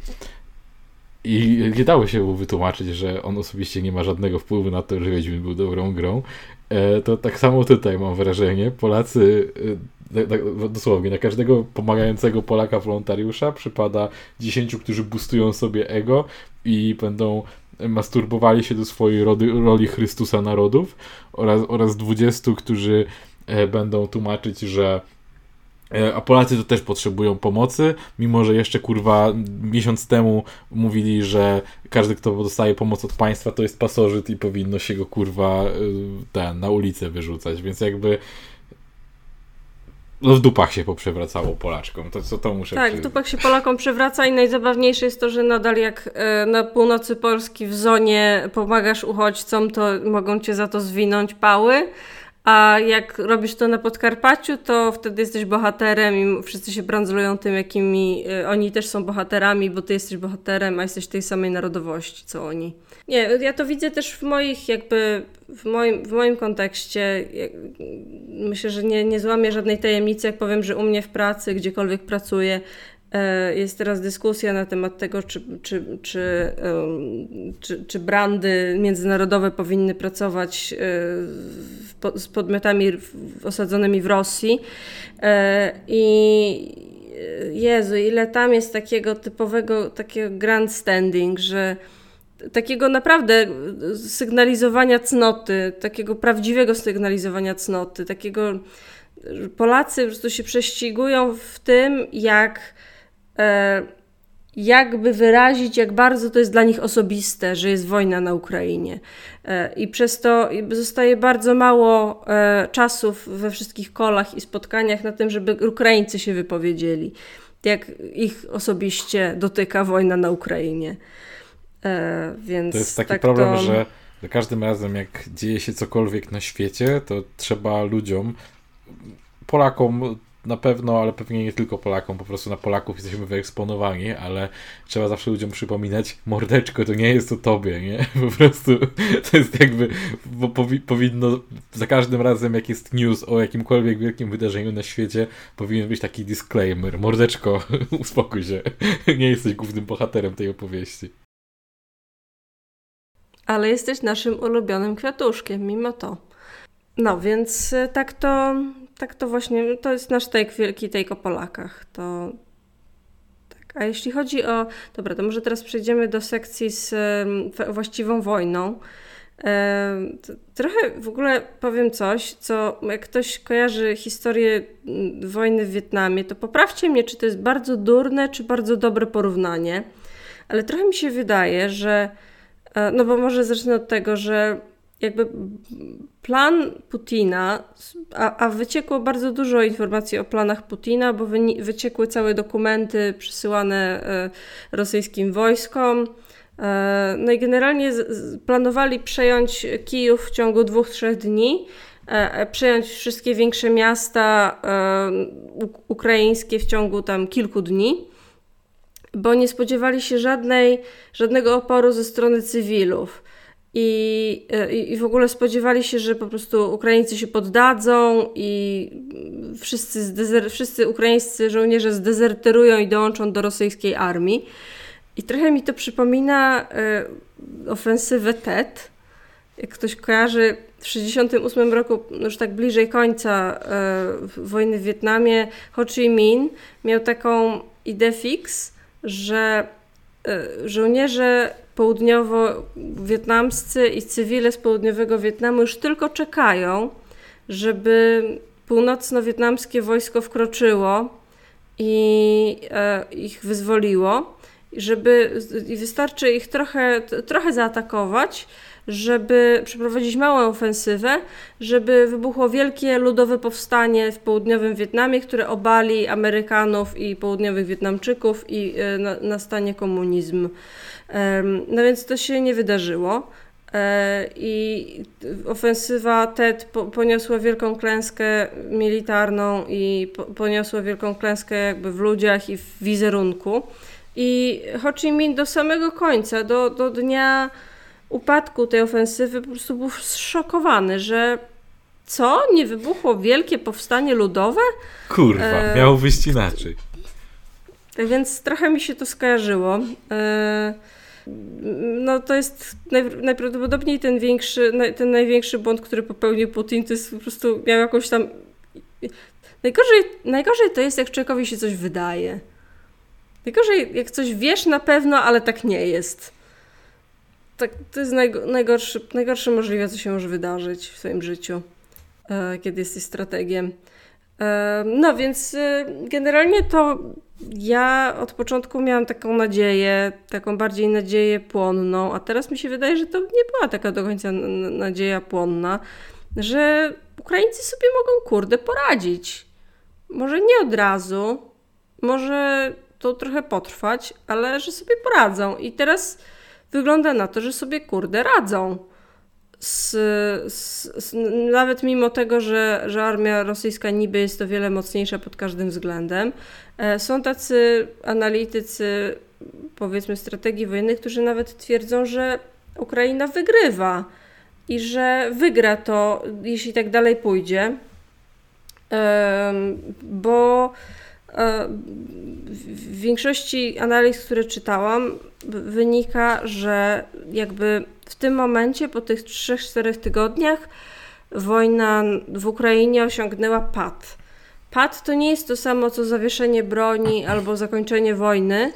i nie dało się mu wytłumaczyć, że on osobiście nie ma żadnego wpływu na to, że Wiedźmin był dobrą grą. E, to tak samo tutaj mam wrażenie. Polacy, e, dosłownie, na każdego pomagającego Polaka wolontariusza przypada 10, którzy boostują sobie ego i będą masturbowali się do swojej rody, roli Chrystusa narodów oraz, oraz 20, którzy będą tłumaczyć, że E, a Polacy to też potrzebują pomocy, mimo że jeszcze kurwa miesiąc temu mówili, że każdy, kto dostaje pomoc od państwa, to jest pasożyt i powinno się go kurwa e, ten, na ulicę wyrzucać, więc jakby no w dupach się poprzewracało Polaczkom, to co to muszę Tak, w dupach się Polakom przewraca i najzabawniejsze jest to, że nadal jak e, na północy Polski w zonie pomagasz uchodźcom, to mogą cię za to zwinąć pały, a jak robisz to na Podkarpaciu, to wtedy jesteś bohaterem i wszyscy się brandzlują tym, jakimi y, oni też są bohaterami, bo ty jesteś bohaterem, a jesteś tej samej narodowości, co oni. Nie, ja to widzę też w moich jakby, w moim, w moim kontekście. Myślę, że nie, nie złamię żadnej tajemnicy, jak powiem, że u mnie w pracy, gdziekolwiek pracuję, jest teraz dyskusja na temat tego, czy, czy, czy, czy, czy brandy międzynarodowe powinny pracować e, z podmiotami osadzonymi w Rosji. E, I Jezu, ile tam jest takiego typowego takiego grandstanding, że takiego naprawdę sygnalizowania cnoty, takiego prawdziwego sygnalizowania cnoty, takiego Polacy po prostu się prześcigują w tym, jak e, jakby wyrazić, jak bardzo to jest dla nich osobiste, że jest wojna na Ukrainie. E, I przez to zostaje bardzo mało e, czasów we wszystkich kolach i spotkaniach na tym, żeby Ukraińcy się wypowiedzieli, jak ich osobiście dotyka wojna na Ukrainie. E, więc to jest taki tak problem, to... że za każdym razem, jak dzieje się cokolwiek na świecie, to trzeba ludziom, Polakom na pewno, ale pewnie nie tylko Polakom, po prostu na Polaków jesteśmy wyeksponowani, ale trzeba zawsze ludziom przypominać, mordeczko, to nie jest o tobie, nie? Po prostu to jest jakby, bo powi powinno za każdym razem, jak jest news o jakimkolwiek wielkim wydarzeniu na świecie, powinien być taki disclaimer, mordeczko, uspokój się, nie jesteś głównym bohaterem tej opowieści. Ale jesteś naszym ulubionym kwiatuszkiem, mimo to. No, więc e, tak to, tak to właśnie, to jest nasz take, wielki take o Polakach. To, tak. A jeśli chodzi o, dobra, to może teraz przejdziemy do sekcji z właściwą wojną. Trochę w ogóle powiem coś, co jak ktoś kojarzy historię mm, wojny w Wietnamie, to poprawcie mnie, czy to jest bardzo durne, czy bardzo dobre porównanie. Ale trochę mi się wydaje, że, e, no bo może zacznę od tego, że jakby plan Putina, a, a, wyciekło bardzo dużo informacji o planach Putina, bo wyciekły całe dokumenty przysyłane e, rosyjskim wojskom. E, no i generalnie planowali przejąć Kijów w ciągu dwóch, trzech dni, e, przejąć wszystkie większe miasta ukraińskie w ciągu tam kilku dni, bo nie spodziewali się żadnej, żadnego oporu ze strony cywilów. I, e, i, I w ogóle spodziewali się, że po prostu Ukraińcy się poddadzą i wszyscy, zdezer, wszyscy ukraińscy żołnierze zdezerterują i dołączą do rosyjskiej armii. I trochę mi to przypomina e, ofensywę TET. Jak ktoś kojarzy, w 1968 roku, już tak bliżej końca e, wojny w Wietnamie, Ho Chi Minh miał taką ideę fix, że e, żołnierze południowo-wietnamscy i cywile z południowego Wietnamu już tylko czekają, żeby północno-wietnamskie wojsko wkroczyło i e, ich wyzwoliło, żeby i wystarczy ich trochę, trochę zaatakować, żeby przeprowadzić małą ofensywę, żeby wybuchło wielkie ludowe powstanie w południowym Wietnamie, które obali Amerykanów i południowych Wietnamczyków i e, nastanie komunizm. No więc to się nie wydarzyło. E, I ofensywa TED poniosła wielką klęskę militarną i poniosła wielką klęskę jakby w ludziach i w wizerunku. I Ho Chi Minh do samego końca, do, do dnia upadku tej ofensywy, po prostu był zszokowany, że co? Nie wybuchło wielkie powstanie ludowe? Kurwa, e... miało wyjść inaczej. Tak więc trochę mi się to skojarzyło. E no to jest najprawdopodobniej ten większy, ten największy błąd, który popełnił Putin, to jest po prostu miał jakąś tam... Najgorzej, najgorzej to jest, jak człowiekowi się coś wydaje. Najgorzej, jak coś wiesz na pewno, ale tak nie jest. Tak, to jest najgorszy, najgorsze możliwe, co się może wydarzyć w swoim życiu, e, kiedy jesteś strategiem. E, no więc e, generalnie to ja od początku miałam taką nadzieję, taką bardziej nadzieję płonną, a teraz mi się wydaje, że to nie była taka do końca nadzieja płonna, że Ukraińcy sobie mogą, kurde, poradzić. Może nie od razu, może to trochę potrwać, ale że sobie poradzą. I teraz wygląda na to, że sobie, kurde, radzą. Z, z, z, nawet mimo tego, że, że armia rosyjska niby jest o wiele mocniejsza pod każdym względem, e, są tacy analitycy, powiedzmy, strategii wojennej, którzy nawet twierdzą, że Ukraina wygrywa i że wygra to, jeśli tak dalej pójdzie, bo w większości analiz, które czytałam, wynika, że jakby w tym momencie, po tych 3-4 tygodniach, wojna w Ukrainie osiągnęła pad. Pad to nie jest to samo co zawieszenie broni albo zakończenie wojny.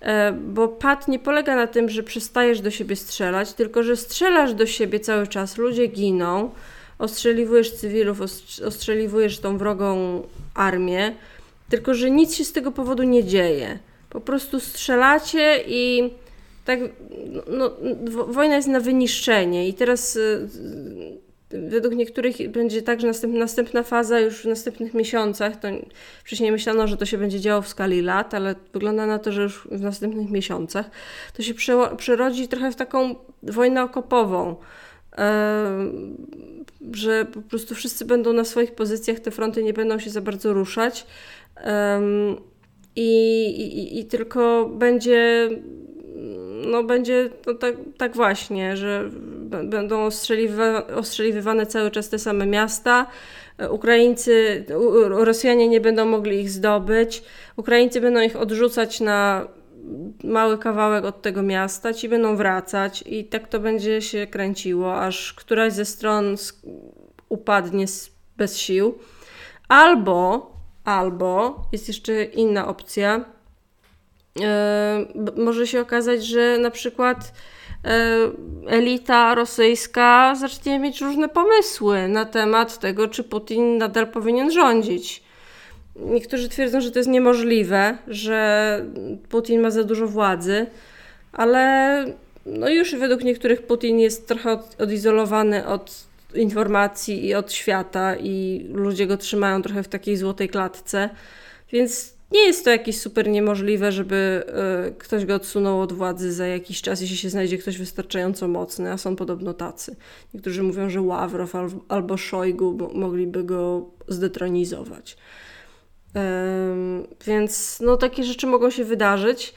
E, bo pad nie polega na tym, że przestajesz do siebie strzelać, tylko że strzelasz do siebie cały czas, ludzie giną, ostrzeliwujesz cywilów, ostrzeliwujesz tą wrogą armię, tylko że nic się z tego powodu nie dzieje. Po prostu strzelacie i tak, no, no wojna jest na wyniszczenie i teraz y, według niektórych będzie tak, że następna, następna faza już w następnych miesiącach, to wcześniej myślano, że to się będzie działo w skali lat, ale wygląda na to, że już w następnych miesiącach to się przerodzi trochę w taką wojnę okopową, że po prostu wszyscy będą na swoich pozycjach, te fronty nie będą się za bardzo ruszać i, i, i tylko będzie no będzie to tak, tak właśnie, że będą ostrzeliwa, cały czas te same miasta. Ukraińcy, Rosjanie nie będą mogli ich zdobyć. Ukraińcy będą ich odrzucać na mały kawałek od tego miasta, ci będą wracać i tak to będzie się kręciło, aż któraś ze stron upadnie bez sił. Albo, albo jest jeszcze inna opcja, E, może się okazać, że na przykład e, elita rosyjska zacznie mieć różne pomysły na temat tego, czy Putin nadal powinien rządzić. Niektórzy twierdzą, że to jest niemożliwe, że Putin ma za dużo władzy, ale no już według niektórych Putin jest trochę odizolowany od informacji i od świata, i ludzie go trzymają trochę w takiej złotej klatce. Więc nie jest to jakieś super niemożliwe, żeby y, ktoś go odsunął od władzy za jakiś czas, jeśli się znajdzie ktoś wystarczająco mocny, a są podobno tacy. Niektórzy mówią, że Ławrow al, albo Szojgu mogliby go zdetronizować. więc no, takie rzeczy mogą się wydarzyć.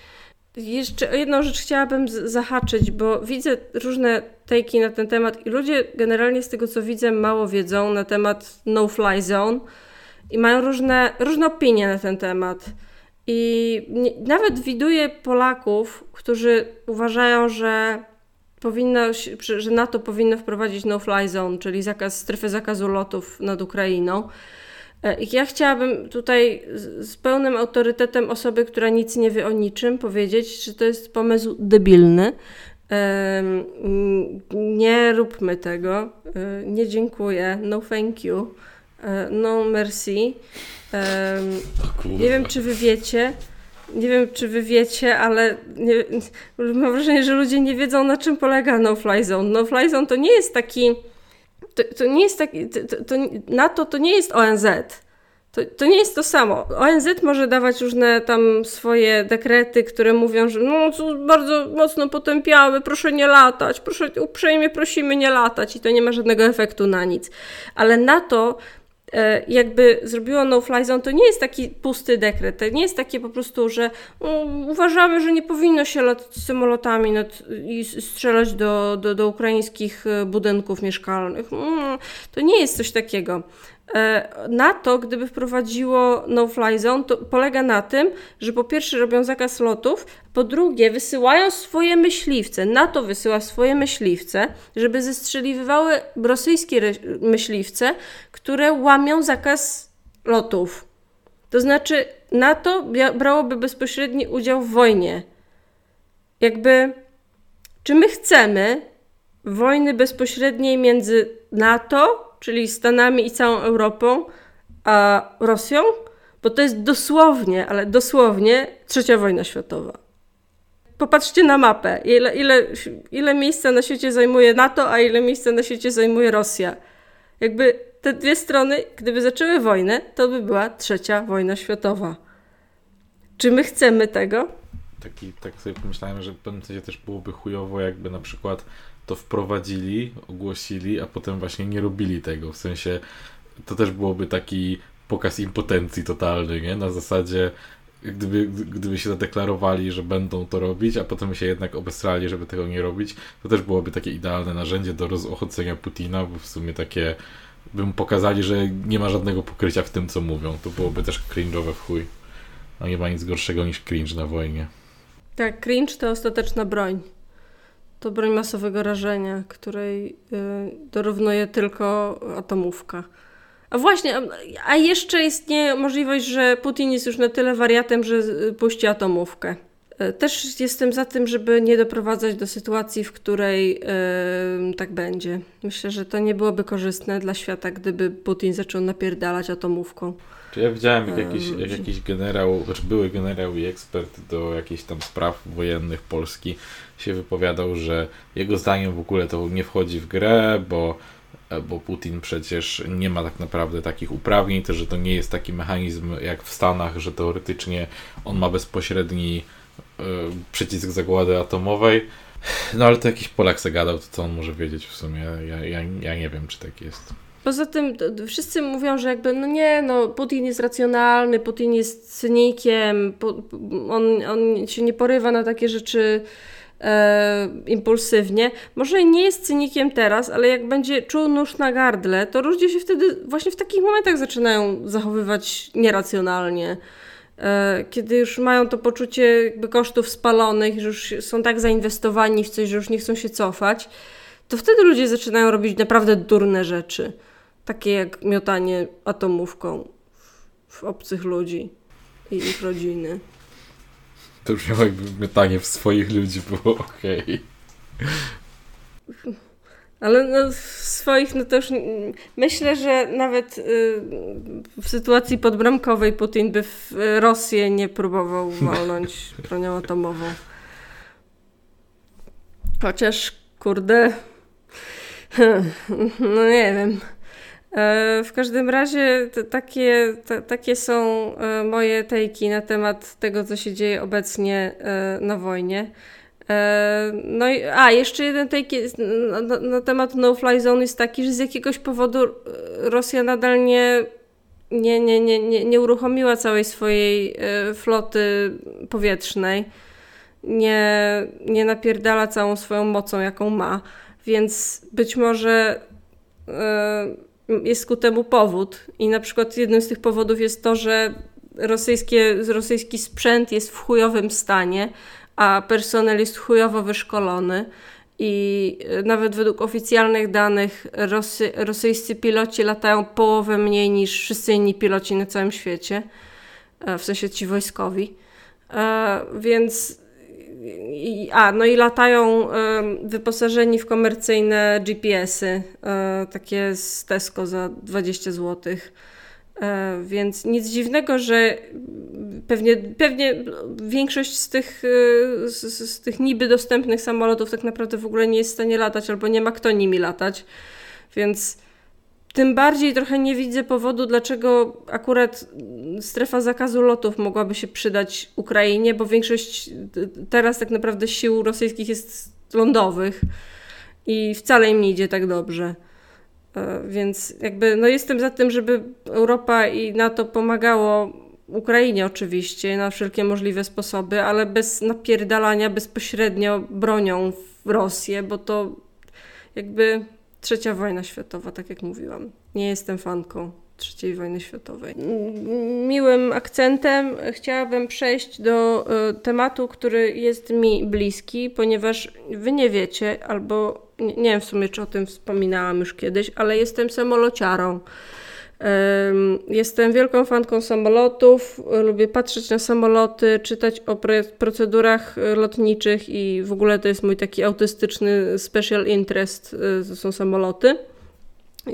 Jeszcze jedną rzecz chciałabym zahaczyć, bo widzę różne tejki na ten temat i ludzie generalnie z tego co widzę mało wiedzą na temat no-fly zone i mają różne, różne opinie na ten temat. I nie, nawet widuję Polaków, którzy uważają, że powinno, że NATO powinno wprowadzić no-fly zone, czyli zakaz, strefę zakazu lotów nad Ukrainą. E, ja chciałabym tutaj z pełnym autorytetem osoby, która nic nie wie o niczym, powiedzieć, że to jest pomysł debilny. Nie róbmy tego. E, nie dziękuję. No thank you. E, no Mercy. nie wiem, czy wy wiecie. Nie wiem, czy wy wiecie, ale nie, mam wrażenie, że ludzie nie wiedzą, na czym polega No Fly Zone. No Fly Zone to nie jest taki. To, to nie jest taki. To, to, NATO to nie jest ONZ. To, to nie jest to samo. ONZ może dawać różne tam swoje dekrety, które mówią, że no bardzo mocno potępiamy, proszę nie latać, proszę, uprzejmie prosimy nie latać i to nie ma żadnego efektu na nic. Ale NATO jakby zrobiło no-fly zone, to nie jest taki pusty dekret. To nie jest takie po prostu, że um, uważamy, że nie powinno się latać samolotami i strzelać do, do, do ukraińskich e, budynków mieszkalnych. Um, to nie jest coś takiego. E, NATO, gdyby wprowadziło no-fly zone, to polega na tym, że po pierwsze robią zakaz lotów, po drugie wysyłają swoje myśliwce. NATO wysyła swoje myśliwce, żeby zestrzeliwywały rosyjskie myśliwce, które łamią zakaz lotów. To znaczy NATO brałoby bezpośredni udział w wojnie. Jakby, czy my chcemy wojny bezpośredniej między NATO czyli Stanami i całą Europą, a Rosją, bo to jest dosłownie, ale dosłownie trzecia wojna światowa. Popatrzcie na mapę, ile, ile, ile miejsca na świecie zajmuje NATO, a ile miejsca na świecie zajmuje Rosja. Jakby te dwie strony, gdyby zaczęły wojnę, to by była trzecia wojna światowa. Czy my chcemy tego? Taki, tak sobie pomyślałem, że w pewnym sensie też byłoby chujowo, jakby na przykład to wprowadzili, ogłosili, a potem właśnie nie robili tego. W sensie to też byłoby taki pokaz impotencji totalny, nie? Na zasadzie gdyby, gdyby się zadeklarowali, że będą to robić, a potem się jednak obesrali, żeby tego nie robić, to też byłoby takie idealne narzędzie do rozochocenia Putina, bo w sumie takie bym pokazali, że nie ma żadnego pokrycia w tym, co mówią. To byłoby też cringe'owe w chuj. No nie ma nic gorszego niż cringe na wojnie. Tak, cringe to ostateczna broń. To broń masowego rażenia, której y, dorównuje tylko atomówka. A właśnie, a jeszcze istnieje możliwość, że Putin jest już na tyle wariatem, że puści atomówkę. E, też jestem za tym, żeby nie doprowadzać do sytuacji, w której yy, tak będzie. Myślę, że to nie byłoby korzystne dla świata, gdyby Putin zaczął napierdalać atomówką. Czy ja widziałem, jak jakiś, jak jakiś generał, znaczy były generał i ekspert do jakichś tam spraw wojennych Polski się wypowiadał, że jego zdaniem w ogóle to nie wchodzi w grę, bo bo Putin przecież nie ma tak naprawdę takich uprawnień, to że to nie jest taki mechanizm jak w Stanach, że teoretycznie on ma bezpośredni y, przycisk zagłady atomowej. No ale to jakiś Polak zagadał, to co on może wiedzieć w sumie? Ja, ja, ja nie wiem, czy tak jest. Poza tym wszyscy mówią, że jakby, no nie, no Putin jest racjonalny, Putin jest cynikiem, on, on się nie porywa na takie rzeczy e, impulsywnie. Może nie jest cynikiem teraz, ale jak będzie czuł nóż na gardle, to ludzie się wtedy właśnie w takich momentach zaczynają zachowywać nieracjonalnie. E, kiedy już mają to poczucie jakby kosztów spalonych, że już są tak zainwestowani w coś, że już nie chcą się cofać, to wtedy ludzie zaczynają robić naprawdę durne rzeczy. Takie jak miotanie atomówką w obcych ludzi i ich rodziny. To już jakby miotanie w swoich ludzi było okej. Okay. Ale no, w swoich, no to już myślę, że nawet y, w sytuacji podbramkowej Putin by w Rosję nie próbował walnąć bronią atomową. Chociaż, kurde, no nie wiem. E, w każdym razie takie, takie są e, moje tejki na temat tego, co się dzieje obecnie e, na wojnie. No i, a, jeszcze jeden take na, na, na, temat no-fly zone jest taki, że z jakiegoś powodu Rosja nadal nie, nie, nie, nie, nie, nie uruchomiła całej swojej floty powietrznej. Nie, nie napierdala całą swoją mocą, jaką ma. Więc być może jest ku temu powód. I na przykład jednym z tych powodów jest to, że rosyjskie, rosyjski sprzęt jest w chujowym stanie, a personel jest chujowo wyszkolony. I nawet według oficjalnych danych Rosy, rosyjscy piloci latają połowę mniej niż wszyscy inni piloci na całym świecie, e, w sensie ci wojskowi. E, więc a, no i latają wyposażeni w komercyjne GPS-y, e, takie z Tesco za 20 zł. E, więc nic dziwnego, że pewnie, pewnie większość z tych, e, z, z, tych niby dostępnych samolotów tak naprawdę w ogóle nie jest w stanie latać albo nie ma kto nimi latać. Więc tym bardziej trochę nie widzę powodu, dlaczego akurat strefa zakazu lotów mogłaby się przydać Ukrainie, bo większość teraz tak naprawdę sił rosyjskich jest lądowych i wcale im nie idzie tak dobrze. E, więc jakby no jestem za tym, żeby Europa i NATO pomagało Ukrainie oczywiście na wszelkie możliwe sposoby, ale bez napierdalania bezpośrednio bronią w Rosję, bo to jakby Trzecia wojna światowa, tak jak mówiłam. Nie jestem fanką III wojny światowej. Miłym akcentem chciałabym przejść do y, tematu, który jest mi bliski, ponieważ wy nie wiecie, albo nie, nie wiem w sumie, czy o tym wspominałam już kiedyś, ale jestem samolociarą. Jestem wielką fanką samolotów, lubię patrzeć na samoloty, czytać o procedurach e, lotniczych i w ogóle to jest mój taki autystyczny special interest, e, to są samoloty.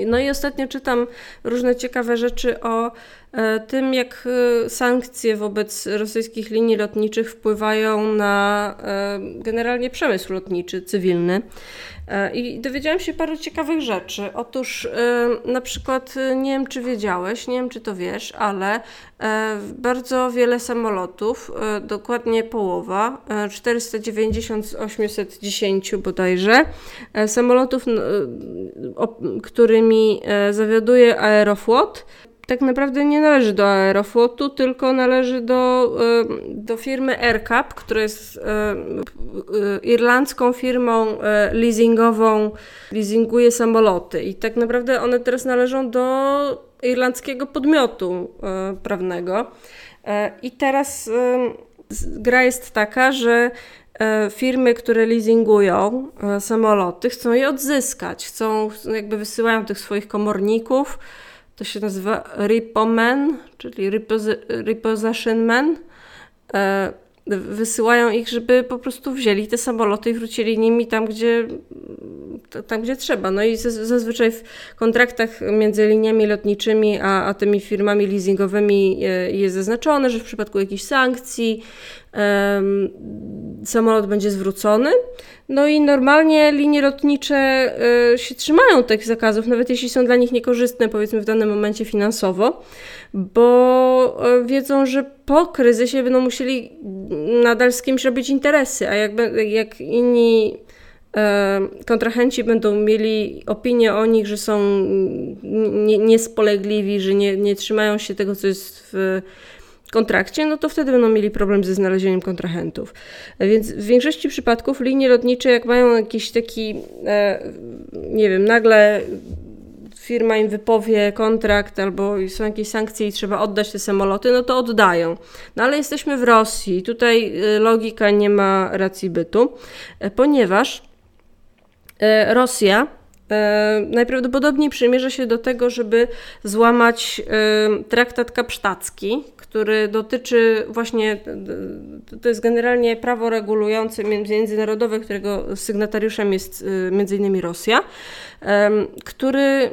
No i ostatnio czytam różne ciekawe rzeczy o e, tym, jak sankcje wobec rosyjskich linii lotniczych wpływają na generalnie przemysł lotniczy cywilny. E, I dowiedziałam się paru ciekawych rzeczy. Otóż e, na przykład, e, nie wiem czy wiedziałeś, nie wiem czy to wiesz, ale bardzo wiele samolotów, dokładnie połowa, 490 z 810 bodajże, samolotów, którymi zawiaduje Aeroflot, tak naprawdę nie należy do Aeroflotu, tylko należy do, do firmy AirCap, która jest irlandzką firmą leasingową, leasinguje samoloty i tak naprawdę one teraz należą do irlandzkiego podmiotu prawnego. I teraz gra jest taka, że firmy, które leasingują samoloty, chcą je odzyskać, chcą, jakby wysyłają tych swoich komorników, to się nazywa Ripoman, czyli Repossession. E, wysyłają ich, żeby po prostu wzięli te samoloty i wrócili nimi tam, gdzie, tam, gdzie trzeba. No i zazwyczaj w kontraktach między liniami lotniczymi a, a tymi firmami leasingowymi e, jest zaznaczone, że w przypadku jakichś sankcji samolot będzie zwrócony. No i normalnie linie lotnicze y, się trzymają tych zakazów, nawet jeśli są dla nich niekorzystne, powiedzmy w danym momencie finansowo, bo y, wiedzą, że po kryzysie będą musieli nadal z kimś robić interesy, a jak, jak inni y, kontrahenci będą mieli opinię o nich, że są niespolegliwi, że nie, nie trzymają się tego, co jest w kontrakcie, no to wtedy będą mieli problem ze znalezieniem kontrahentów. Więc w większości przypadków linie lotnicze, jak mają jakiś taki, e, nie wiem, nagle firma im wypowie kontrakt albo są jakieś sankcje i trzeba oddać te samoloty, no to oddają. No ale jesteśmy w Rosji, tutaj e, logika nie ma racji bytu, e, ponieważ Rosja najprawdopodobniej przymierza się do tego, żeby złamać traktat kapsztacki, który dotyczy właśnie, to jest generalnie prawo regulujące międzynarodowe, którego sygnatariuszem jest y, między innymi Rosja, który,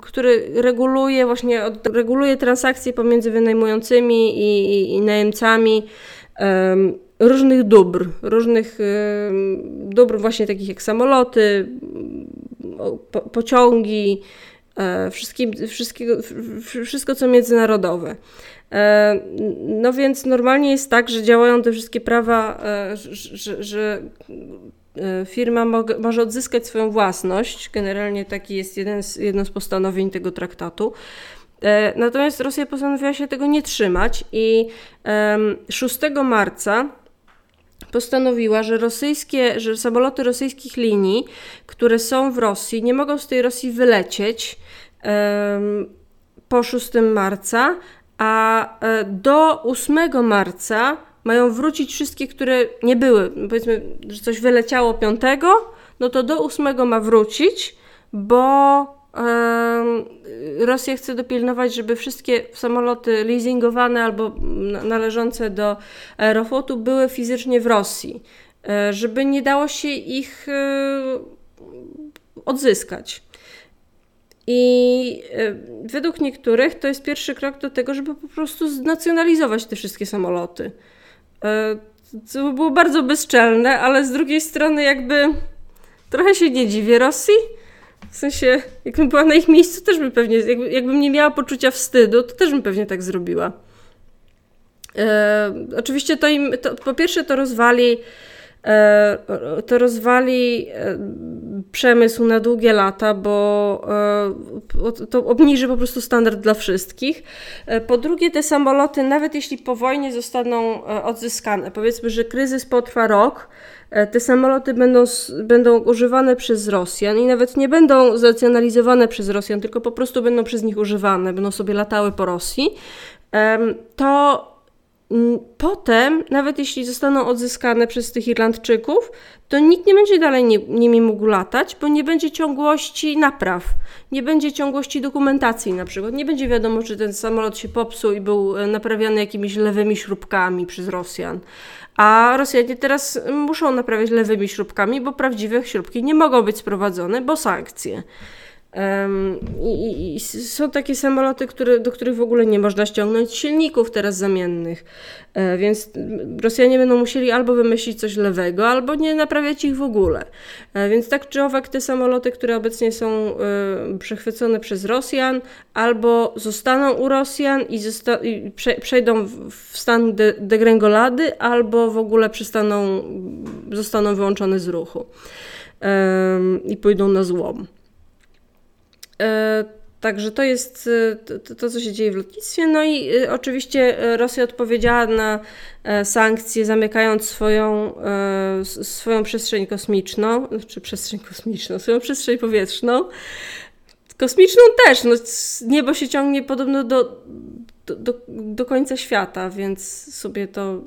który reguluje właśnie, reguluje transakcje pomiędzy wynajmującymi i, i, i najemcami różnych dóbr, różnych dóbr właśnie takich jak samoloty, pociągi, wszystkim, wszystkiego, wszystko co międzynarodowe. E, no więc normalnie jest tak, że działają te wszystkie prawa, e, że, że e, firma może odzyskać swoją własność. Generalnie taki jest jeden z, jedno z postanowień tego traktatu. Natomiast Rosja postanowiła się tego nie trzymać i 6 marca postanowiła, że rosyjskie, że samoloty rosyjskich linii, które są w Rosji, nie mogą z tej Rosji wylecieć po 6 marca, a e, do 8 marca mają wrócić wszystkie, które nie były. Powiedzmy, że coś wyleciało 5, no to do 8 ma wrócić, bo Rosja chce dopilnować, żeby wszystkie samoloty leasingowane albo należące do Aeroflotu były fizycznie w Rosji, e, żeby nie dało się ich e, odzyskać. I e, według niektórych to jest pierwszy krok do tego, żeby po prostu znacjonalizować te wszystkie samoloty. Co by było bardzo bezczelne, ale z drugiej strony jakby trochę się nie dziwię Rosji. W sensie, jakbym była na ich miejscu, też bym pewnie, jakby, jakbym nie miała poczucia wstydu, to też bym pewnie tak zrobiła. E, oczywiście to im, to, po pierwsze to rozwali E, to rozwali e, przemysł na długie lata, bo e, to obniży po prostu standard dla wszystkich. Po drugie, te samoloty, nawet jeśli po wojnie zostaną odzyskane, powiedzmy, że kryzys potrwa rok, te samoloty będą, będą używane przez Rosjan i nawet nie będą znacjonalizowane przez Rosjan, tylko po prostu będą przez nich używane, będą sobie latały po Rosji, to potem, nawet jeśli zostaną odzyskane przez tych Irlandczyków, to nikt nie będzie dalej nimi mógł latać, bo nie będzie ciągłości napraw, nie będzie ciągłości dokumentacji na przykład. Nie będzie wiadomo, czy ten samolot się popsuł i był e, naprawiany jakimiś lewymi śrubkami przez Rosjan. A Rosjanie teraz muszą naprawiać lewymi śrubkami, bo prawdziwe śrubki nie mogą być sprowadzone, bo sankcje. I, i, są takie samoloty, które, do których w ogóle nie można ściągnąć silników teraz zamiennych, e, więc Rosjanie będą musieli albo wymyślić coś lewego, albo nie naprawiać ich w ogóle. E, więc tak czy owak te samoloty, które obecnie są e, przechwycone przez Rosjan, albo zostaną u Rosjan i, zosta i prze przejdą w stan de albo w ogóle przestaną, zostaną wyłączone z ruchu i pójdą na złom. E, także to jest e, to, to, co się dzieje w lotnictwie. No i e, oczywiście Rosja odpowiedziała na sankcje, zamykając swoją, swoją przestrzeń kosmiczną, czy znaczy przestrzeń kosmiczną, swoją przestrzeń powietrzną. Kosmiczną też. No, niebo się ciągnie podobno do, do, do, do końca świata, więc sobie to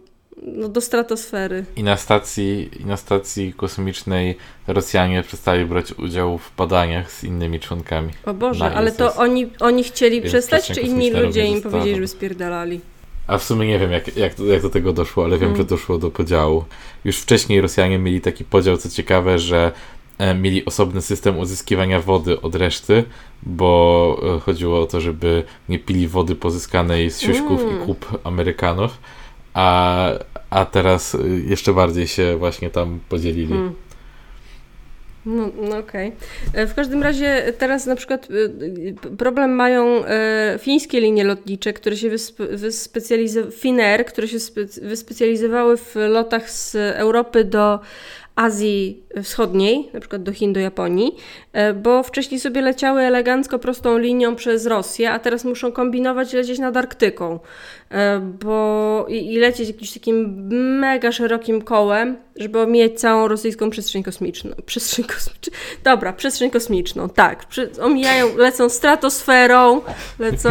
no, do stratosfery. I na stacji, i na stacji kosmicznej Rosjanie przestali brać udział w badaniach z innymi członkami. O Boże, ale to oni, oni chcieli przestać, czy inni ludzie im powiedzieli, żeby spierdalali? A w sumie nie wiem, jak, jak, jak do tego doszło, ale wiem, Mm. że doszło do podziału. Już wcześniej Rosjanie mieli taki podział, co ciekawe, że e, mieli osobny system uzyskiwania wody od reszty, bo e, chodziło o to, żeby nie pili wody pozyskanej z siuśków Mm. i kup Amerykanów, a, a teraz jeszcze bardziej się właśnie tam podzielili. Hmm. No, no okej. E, W każdym razie teraz na przykład e, problem mają e, fińskie linie lotnicze, które się wyspe- wyspecjalizowały, które się spe- wyspecjalizowały w lotach z Europy do Azji Wschodniej, na przykład do Chin, do Japonii, e, bo wcześniej sobie leciały elegancko prostą linią przez Rosję, a teraz muszą kombinować i lecieć nad Arktyką, e, bo i, i lecieć jakimś takim mega szerokim kołem, żeby omijać całą rosyjską przestrzeń kosmiczną. Przestrzeń kosmiczną. Dobra, przestrzeń kosmiczną, tak. Omijają, lecą stratosferą, lecą.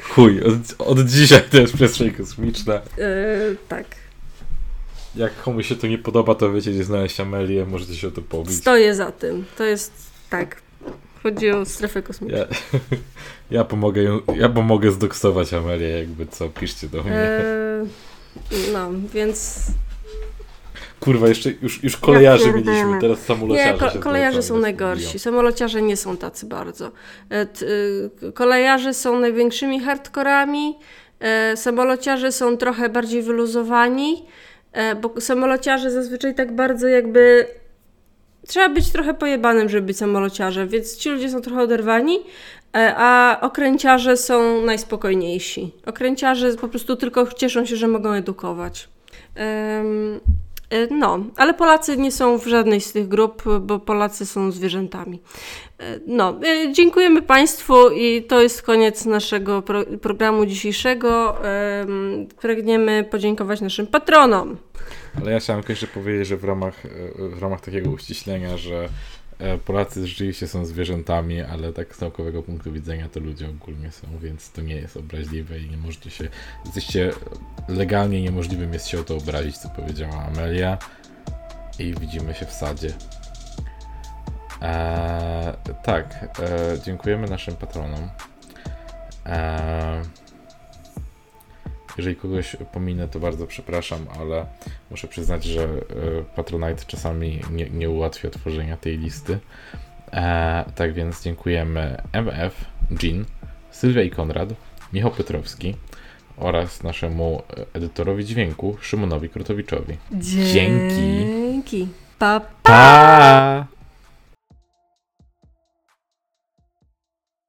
Chuj, od, od dzisiaj to jest przestrzeń kosmiczna. e, tak. Jak komuś się to nie podoba, to wiecie, gdzie znaleźć Amelię, możecie się o to pobić. Stoję za tym. To jest tak. Chodzi o strefę kosmiczną. Ja, ja pomogę ja pomogę zdoksować Amelię, jakby co, piszcie do mnie. E, no, więc Kurwa, jeszcze już, już kolejarzy Ja mieliśmy, teraz samolociarze Nie, ko- kolejarze są najgorsi. Samolociarze nie są tacy bardzo. E, y, Kolejarze są największymi hardkorami. e, Samolociarze są trochę bardziej wyluzowani, bo samolociarze zazwyczaj tak bardzo jakby. Trzeba być trochę pojebanym, żeby być samolociarzem, więc ci ludzie są trochę oderwani, e, a okręciarze są najspokojniejsi. Okręciarze po prostu tylko cieszą się, że mogą edukować. E, No, ale Polacy nie są w żadnej z tych grup, bo Polacy są zwierzętami. E, No, e, dziękujemy Państwu i to jest koniec naszego pro programu dzisiejszego. Em, Pragniemy podziękować naszym patronom. Ale ja chciałem jeszcze powiedzieć, że w ramach, w ramach takiego uściślenia, że Polacy rzeczywiście są zwierzętami, ale tak z naukowego punktu widzenia to ludzie ogólnie są, więc to nie jest obraźliwe i nie możecie się, jesteście legalnie niemożliwym jest się o to obrazić, co powiedziała Amelia i widzimy się w sadzie. Eee, tak, e, dziękujemy naszym patronom. Eee, jeżeli kogoś pominę, to bardzo przepraszam, ale muszę przyznać, że e, Patronite czasami nie, nie ułatwia tworzenia tej listy. E, tak więc dziękujemy MF, Jean, Sylwia i Konrad, Michał Piotrowski oraz naszemu e, edytorowi dźwięku Szymonowi Krutowiczowi. Dzięki. Dzięki. Pa, pa. Pa!